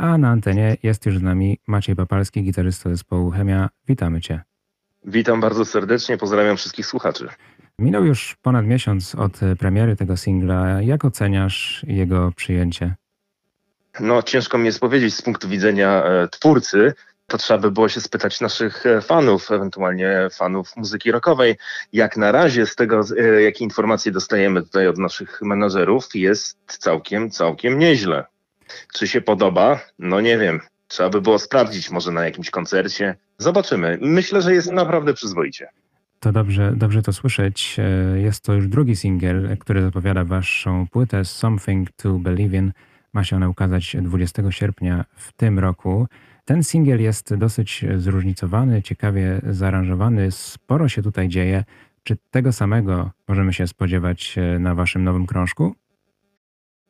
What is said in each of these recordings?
a na antenie jest już z nami Maciej Papalski, gitarzysta zespołu Chemia. Witamy Cię. Witam bardzo serdecznie, pozdrawiam wszystkich słuchaczy. Minął już ponad miesiąc od premiery tego singla. Jak oceniasz jego przyjęcie? No, ciężko mi jest powiedzieć z punktu widzenia e, twórcy. To trzeba by było się spytać naszych e, fanów, ewentualnie fanów muzyki rockowej. Jak na razie, z tego, e, jakie informacje dostajemy tutaj od naszych menadżerów, jest całkiem, całkiem nieźle. Czy się podoba? No nie wiem. Trzeba by było sprawdzić może na jakimś koncercie. Zobaczymy. Myślę, że jest naprawdę przyzwoicie. To dobrze, dobrze to słyszeć. E, jest to już drugi singiel, który zapowiada waszą płytę Something to Believe in. Ma się ona ukazać 20 sierpnia w tym roku. Ten singiel jest dosyć zróżnicowany, ciekawie zaaranżowany, sporo się tutaj dzieje. Czy tego samego możemy się spodziewać e, na waszym nowym krążku?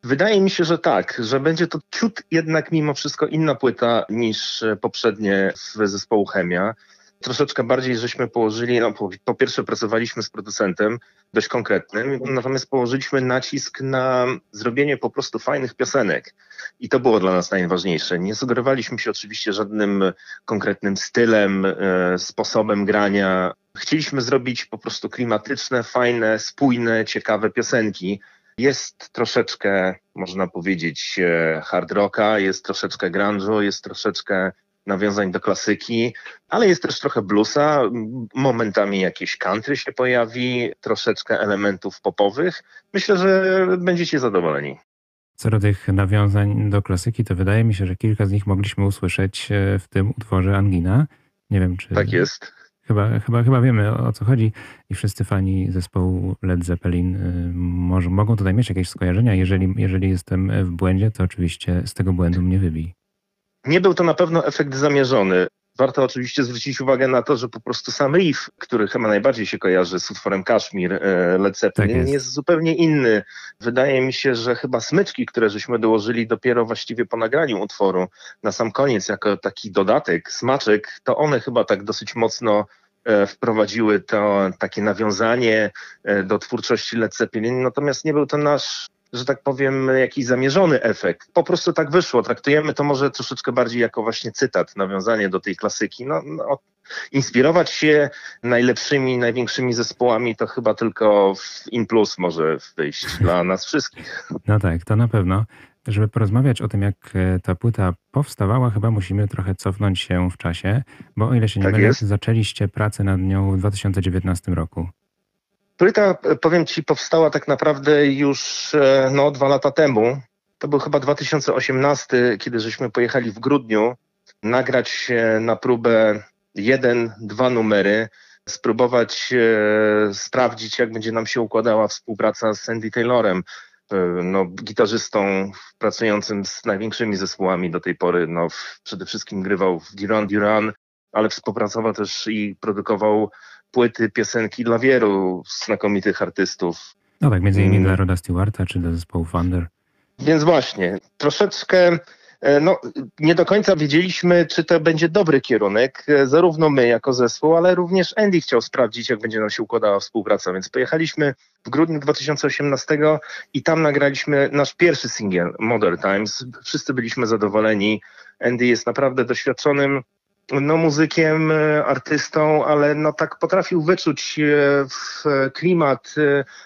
Wydaje mi się, że tak, że będzie to ciut jednak mimo wszystko inna płyta niż poprzednie w zespołu Chemia. Troszeczkę bardziej żeśmy położyli, no po, po, pierwsze pracowaliśmy z producentem dość konkretnym, natomiast położyliśmy nacisk na zrobienie po prostu fajnych piosenek. I to było dla nas najważniejsze. Nie sugerowaliśmy się oczywiście żadnym konkretnym stylem, e, sposobem grania. Chcieliśmy zrobić po prostu klimatyczne, fajne, spójne, ciekawe piosenki jest troszeczkę, można powiedzieć, e, hard rocka, jest troszeczkę grunge'u, jest troszeczkę nawiązań do klasyki, ale jest też trochę bluesa, momentami jakieś country się pojawi, troszeczkę elementów popowych. Myślę, że będziecie zadowoleni. Co do tych nawiązań do klasyki, to wydaje mi się, że kilka z nich mogliśmy usłyszeć e, w tym utworze Angina. Nie wiem, czy. Tak jest. Chyba, chyba, chyba wiemy o co chodzi i wszyscy fani zespołu Led Zeppelin y, może, mogą tutaj mieć jakieś skojarzenia. Jeżeli, jeżeli jestem w błędzie, to oczywiście z tego błędu mnie wybij. Nie był to na pewno efekt zamierzony. Warto oczywiście zwrócić uwagę na to, że po prostu sam riff, który chyba najbardziej się kojarzy z utworem Kashmir y, Led Zeppelin, tak jest. jest. zupełnie inny. Wydaje mi się, że chyba smyczki, które żeśmy dołożyli dopiero właściwie po nagraniu utworu na sam koniec, jako taki dodatek, smaczek, to one chyba tak dosyć mocno wprowadziły to takie nawiązanie e, do twórczości Led Zeppelin, natomiast nie był to nasz że tak powiem, jakiś zamierzony efekt. Po prostu tak wyszło. Traktujemy to może troszeczkę bardziej jako właśnie cytat, nawiązanie do tej klasyki. No, no, inspirować się najlepszymi, największymi zespołami to chyba tylko w In Plus może wyjść dla nas wszystkich. No tak, to na pewno. Żeby porozmawiać o tym, jak e, ta płyta powstawała, chyba musimy trochę cofnąć się w czasie, bo o ile się nie tak mylę, zaczęliście pracę nad nią w 2019 roku. Płyta, e, powiem Ci, powstała tak naprawdę już e, no, dwa lata temu. To był chyba 2018, kiedy żeśmy pojechali w grudniu nagrać na próbę jeden, dwa numery, spróbować e, sprawdzić, jak będzie nam się układała współpraca z Sandy Taylorem, no, gitarzystą pracującym z największymi zespołami do tej pory. No, przede wszystkim grywał w Duran Duran, ale współpracował też i produkował płyty, piosenki dla wielu znakomitych artystów. No tak, między innymi hmm. dla Roda Stewarta czy dla zespołu Thunder. Więc właśnie, troszeczkę no, nie do końca wiedzieliśmy, czy to będzie dobry kierunek, e, zarówno my jako zespół, ale również Andy chciał sprawdzić, jak będzie nam się układała współpraca, więc pojechaliśmy w grudniu 2018 i tam nagraliśmy nasz pierwszy singiel, Modern Times. Wszyscy byliśmy zadowoleni. Andy jest naprawdę doświadczonym no, muzykiem, e, artystą, ale no tak potrafił wyczuć w klimat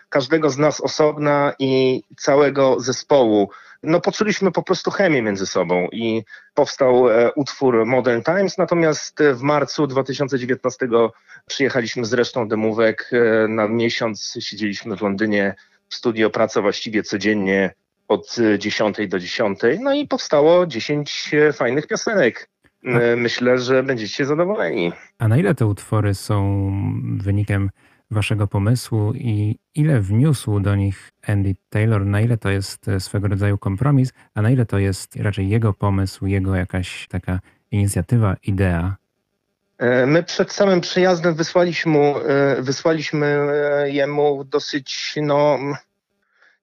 każdego z nas osobna i całego zespołu no poczuliśmy po prostu chemię między sobą i powstał e, utwór Modern Times, natomiast w marcu 2019 przyjechaliśmy z resztą demówek e, na miesiąc, siedzieliśmy w Londynie w studio, praca właściwie codziennie od 10 do 10, no i powstało 10 e, fajnych piosenek. Myślę, że będziecie zadowoleni. A na ile te utwory są wynikiem waszego pomysłu i ile wniósł do nich Andy Taylor, na ile to jest e, swego rodzaju kompromis, a na ile to jest raczej jego pomysł, jego jakaś taka inicjatywa, idea? E, my przed samym przyjazdem wysłaliśmy, e, wysłaliśmy jemu dosyć no,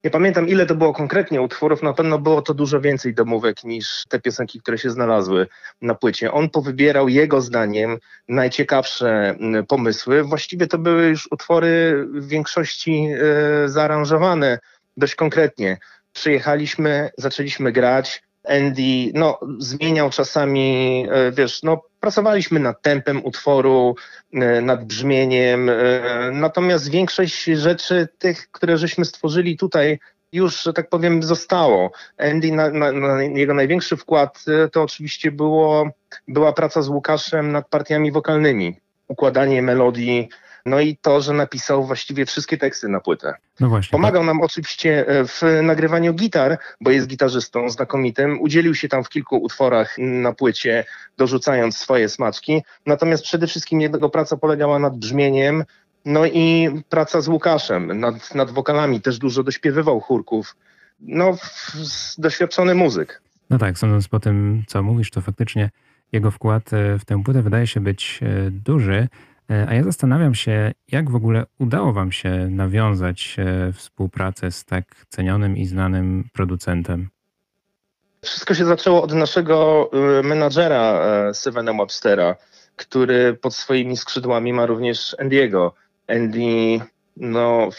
nie pamiętam, ile to było konkretnie utworów, na pewno było to dużo więcej domówek niż te piosenki, które się znalazły na płycie. On powybierał jego zdaniem najciekawsze mm, pomysły. Właściwie to były już utwory w większości e, zaaranżowane dość konkretnie. Przyjechaliśmy, zaczęliśmy grać, Andy no, zmieniał czasami, e, wiesz, no, pracowaliśmy nad tempem utworu, e, nad brzmieniem, e, natomiast większość rzeczy tych, które żeśmy stworzyli tutaj, już, że tak powiem, zostało. Andy, na, na, na jego największy wkład to oczywiście było, była praca z Łukaszem nad partiami wokalnymi, układanie melodii, no i to, że napisał właściwie wszystkie teksty na płytę. No właśnie. Pomagał tak. nam oczywiście e, w nagrywaniu gitar, bo jest gitarzystą znakomitym. Udzielił się tam w kilku utworach na płycie, dorzucając swoje smaczki. Natomiast przede wszystkim jego praca polegała nad brzmieniem, no i praca z Łukaszem, nad, nad wokalami. Też dużo dośpiewywał chórków. No, doświadczony muzyk. No tak, sądząc po tym, co mówisz, to faktycznie jego wkład e, w tę płytę wydaje się być e, duży. E, a ja zastanawiam się, jak w ogóle udało Wam się nawiązać e, współpracę z tak cenionym i znanym producentem? Wszystko się zaczęło od naszego e, menadżera Stevena Webstera, który pod swoimi skrzydłami ma również Andiego. Andy, no,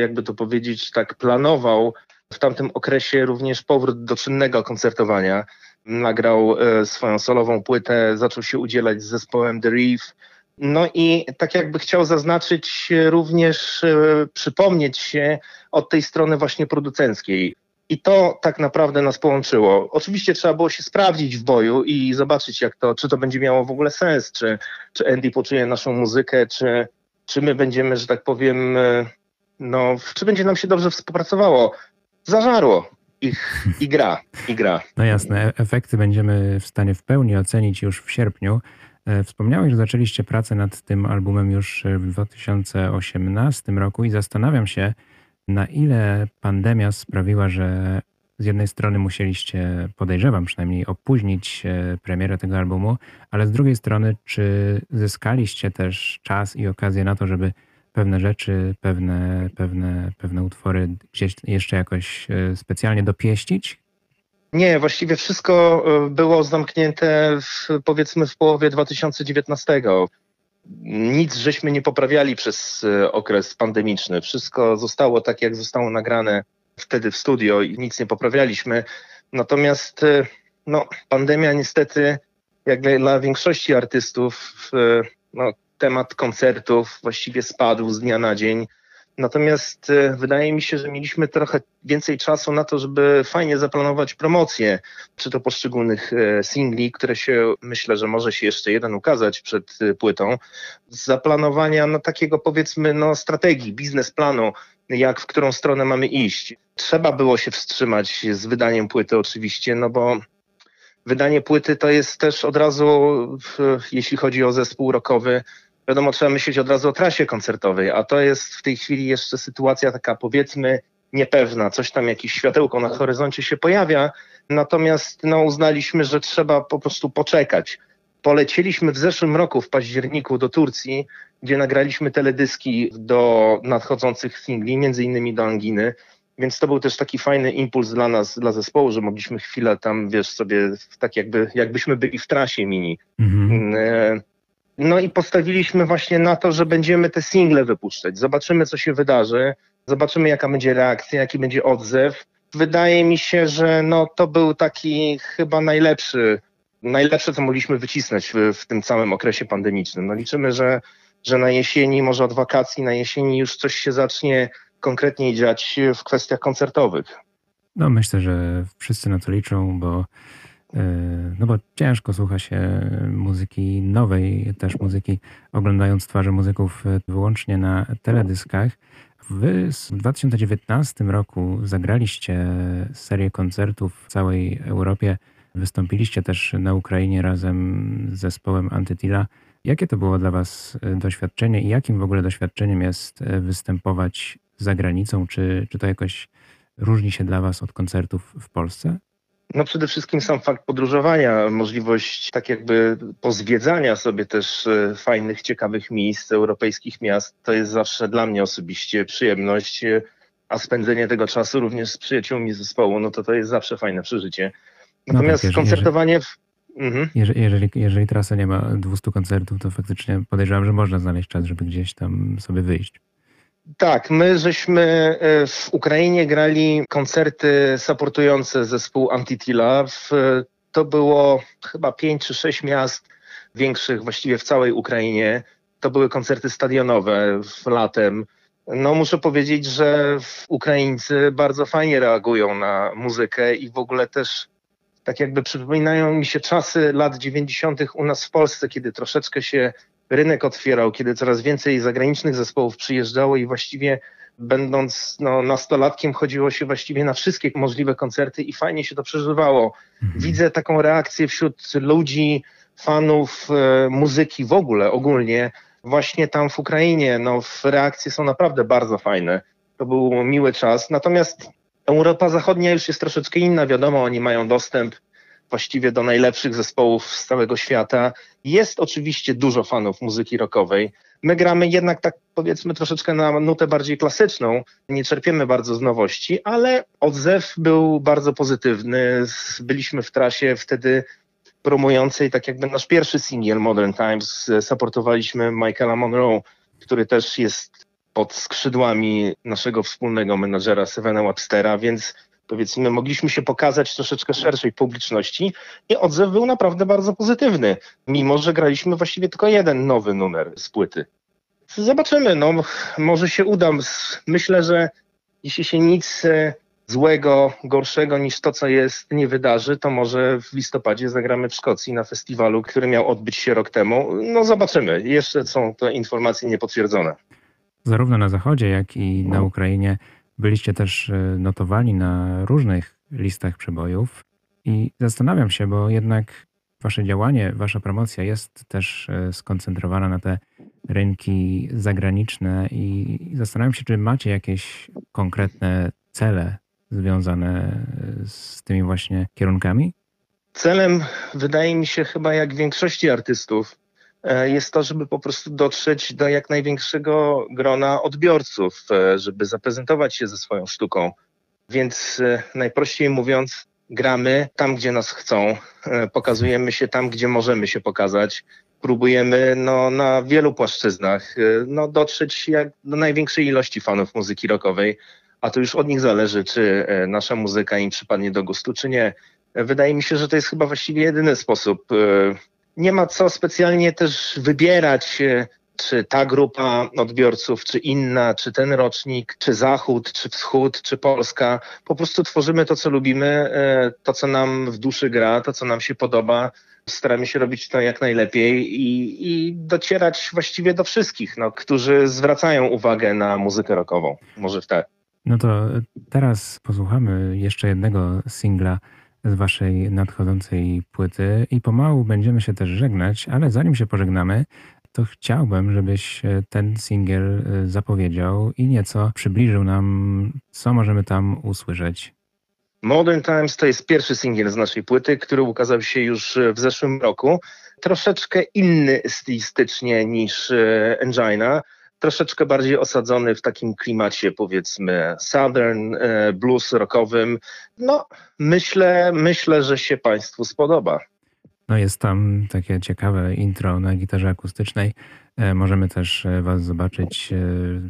jakby to powiedzieć, tak planował w tamtym okresie również powrót do czynnego koncertowania. Nagrał swoją solową płytę, zaczął się udzielać z zespołem The Reef, no i tak jakby chciał zaznaczyć również, e, przypomnieć się od tej strony właśnie producenckiej. I to tak naprawdę nas połączyło. Oczywiście trzeba było się sprawdzić w boju i zobaczyć, jak to, czy to będzie miało w ogóle sens, czy, czy Andy poczuje naszą muzykę, czy, czy my będziemy, że tak powiem, e, no, czy będzie nam się dobrze współpracowało. Zażarło. I, I gra, i gra. No jasne, e, efekty będziemy w stanie w pełni ocenić już w sierpniu. E, wspomniałeś, że zaczęliście pracę nad tym albumem już e, w 2018 roku i zastanawiam się, na ile pandemia sprawiła, że z jednej strony musieliście, podejrzewam przynajmniej, opóźnić e, premierę tego albumu, ale z drugiej strony, czy zyskaliście też czas i okazję na to, żeby pewne rzeczy, pewne, pewne, pewne utwory gdzieś jeszcze jakoś specjalnie dopieścić, nie, właściwie wszystko e, było zamknięte w, powiedzmy w połowie 2019. Nic żeśmy nie poprawiali przez e, okres pandemiczny. Wszystko zostało tak, jak zostało nagrane wtedy w studio i nic nie poprawialiśmy. Natomiast e, no, pandemia niestety, jak dla większości artystów, no, temat koncertów właściwie spadł z dnia na dzień. Natomiast e, wydaje mi się, że mieliśmy trochę więcej czasu na to, żeby fajnie zaplanować promocję, czy to poszczególnych e, singli, które się myślę, że może się jeszcze jeden ukazać przed e, płytą, zaplanowania no, takiego powiedzmy no, strategii, biznesplanu, jak w którą stronę mamy iść. Trzeba było się wstrzymać z wydaniem płyty oczywiście, no bo wydanie płyty to jest też od razu, jeśli chodzi o zespół rockowy, wiadomo, trzeba myśleć od razu o trasie koncertowej, a to jest w tej chwili jeszcze sytuacja taka powiedzmy niepewna, coś tam, jakieś światełko na horyzoncie się pojawia, natomiast no, uznaliśmy, że trzeba po prostu poczekać. Polecieliśmy w zeszłym roku, w październiku do Turcji, gdzie nagraliśmy teledyski do nadchodzących singli, między innymi do Anginy, więc to był też taki fajny impuls dla nas, dla zespołu, że mogliśmy chwilę tam, wiesz, sobie tak jakby, jakbyśmy byli w trasie mini. Mhm. No i postawiliśmy właśnie na to, że będziemy te single wypuszczać. Zobaczymy, co się wydarzy, zobaczymy, jaka będzie reakcja, jaki będzie odzew. Wydaje mi się, że no, to był taki chyba najlepszy, najlepsze, co mogliśmy wycisnąć w, w tym całym okresie pandemicznym. No liczymy, że, że na jesieni, może od wakacji, na jesieni już coś się zacznie konkretniej dziać w kwestiach koncertowych. No myślę, że wszyscy na to liczą, bo no bo ciężko słucha się muzyki nowej, też muzyki, oglądając twarze muzyków e, wyłącznie na teledyskach. Wy w 2019 roku zagraliście serię koncertów w całej Europie. Wystąpiliście też na Ukrainie razem z zespołem Antytila. Jakie to było dla Was e, doświadczenie i jakim w ogóle doświadczeniem jest występować za granicą? Czy, czy to jakoś różni się dla Was od koncertów w Polsce? No przede wszystkim sam fakt podróżowania, możliwość tak jakby pozwiedzania sobie też e, fajnych, ciekawych miejsc, europejskich miast, to jest zawsze dla mnie osobiście przyjemność, e, a spędzenie tego czasu również z przyjaciółmi zespołu, no to to jest zawsze fajne przeżycie. Natomiast no tak, jeżeli, koncertowanie... W... Mhm. Jeżeli, jeżeli, jeżeli trasa nie ma 200 koncertów, to faktycznie podejrzewam, że można znaleźć czas, żeby gdzieś tam sobie wyjść. Tak, my żeśmy e, w Ukrainie grali koncerty supportujące zespół Antitila. To było chyba pięć czy sześć miast większych właściwie w całej Ukrainie. To były koncerty stadionowe w latem. No muszę powiedzieć, że Ukraińcy bardzo fajnie reagują na muzykę i w ogóle też tak jakby przypominają mi się czasy lat 90. u nas w Polsce, kiedy troszeczkę się rynek otwierał, kiedy coraz więcej zagranicznych zespołów przyjeżdżało i właściwie będąc no, nastolatkiem chodziło się właściwie na wszystkie możliwe koncerty i fajnie się to przeżywało. Mhm. Widzę taką reakcję wśród ludzi, fanów e, muzyki w ogóle, ogólnie, właśnie tam w Ukrainie. No, reakcje są naprawdę bardzo fajne. To był miły czas. Natomiast Europa Zachodnia już jest troszeczkę inna. Wiadomo, oni mają dostęp właściwie do najlepszych zespołów z całego świata. Jest oczywiście dużo fanów muzyki rockowej. My gramy jednak tak powiedzmy troszeczkę na nutę bardziej klasyczną, nie czerpiemy bardzo z nowości, ale odzew był bardzo pozytywny. Byliśmy w trasie wtedy promującej tak jakby nasz pierwszy singiel Modern Times. Supportowaliśmy Michaela Monroe, który też jest pod skrzydłami naszego wspólnego menadżera Sevena Webstera, więc powiedzmy, mogliśmy się pokazać troszeczkę szerszej publiczności i odzew był naprawdę bardzo pozytywny, mimo że graliśmy właściwie tylko jeden nowy numer z płyty. Zobaczymy, no może się uda. Myślę, że jeśli się nic e, złego, gorszego niż to, co jest, nie wydarzy, to może w listopadzie zagramy w Szkocji na festiwalu, który miał odbyć się rok temu. No zobaczymy. Jeszcze są te informacje niepotwierdzone. Zarówno na Zachodzie, jak i na Ukrainie Byliście też e, notowani na różnych listach przebojów i zastanawiam się, bo jednak wasze działanie, wasza promocja jest też e, skoncentrowana na te rynki zagraniczne i zastanawiam się, czy macie jakieś konkretne cele związane e, z tymi właśnie kierunkami? Celem, wydaje mi się, chyba jak większości artystów, jest to, żeby po prostu dotrzeć do jak największego grona odbiorców, e, żeby zaprezentować się ze swoją sztuką. Więc e, najprościej mówiąc, gramy tam, gdzie nas chcą, pokazujemy się tam, gdzie możemy się pokazać. Próbujemy no, na wielu płaszczyznach no, dotrzeć jak do największej ilości fanów muzyki rockowej, a to już od nich zależy, czy nasza muzyka im przypadnie do gustu, czy nie. Wydaje mi się, że to jest chyba właściwie jedyny sposób nie ma co specjalnie też wybierać, e, czy ta grupa odbiorców, czy inna, czy ten rocznik, czy Zachód, czy Wschód, czy Polska. Po prostu tworzymy to, co lubimy, e, to, co nam w duszy gra, to, co nam się podoba. Staramy się robić to jak najlepiej i, i docierać właściwie do wszystkich, no, którzy zwracają uwagę na muzykę rockową. Może w. No to teraz posłuchamy jeszcze jednego singla z waszej nadchodzącej płyty i pomału będziemy się też żegnać, ale zanim się pożegnamy, to chciałbym, żebyś e, ten singiel e, zapowiedział i nieco przybliżył nam, co możemy tam usłyszeć. Modern Times to jest pierwszy singiel z naszej płyty, który ukazał się już w zeszłym roku. Troszeczkę inny stylistycznie niż e, Angina troszeczkę bardziej osadzony w takim klimacie powiedzmy southern, e, blues rockowym. No myślę, myślę, że się Państwu spodoba. No jest tam takie ciekawe intro na gitarze akustycznej. E, możemy też e, Was zobaczyć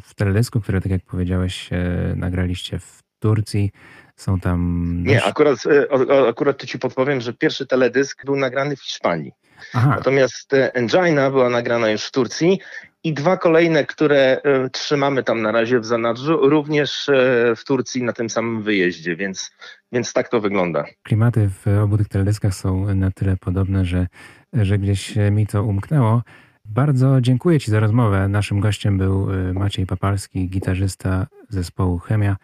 w teledysku, który tak jak powiedziałeś nagraliście w Turcji. Są tam... Nie, akurat, akurat Ci podpowiem, że pierwszy teledysk był nagrany w Hiszpanii. Aha. Natomiast Engina była nagrana już w Turcji i dwa kolejne, które e, trzymamy tam na razie w zanadrzu, również e, w Turcji na tym samym wyjeździe, więc, więc tak to wygląda. Klimaty w obu tych teledyskach są na tyle podobne, że, że gdzieś mi to umknęło. Bardzo dziękuję Ci za rozmowę. Naszym gościem był e, Maciej Papalski, gitarzysta zespołu Chemia.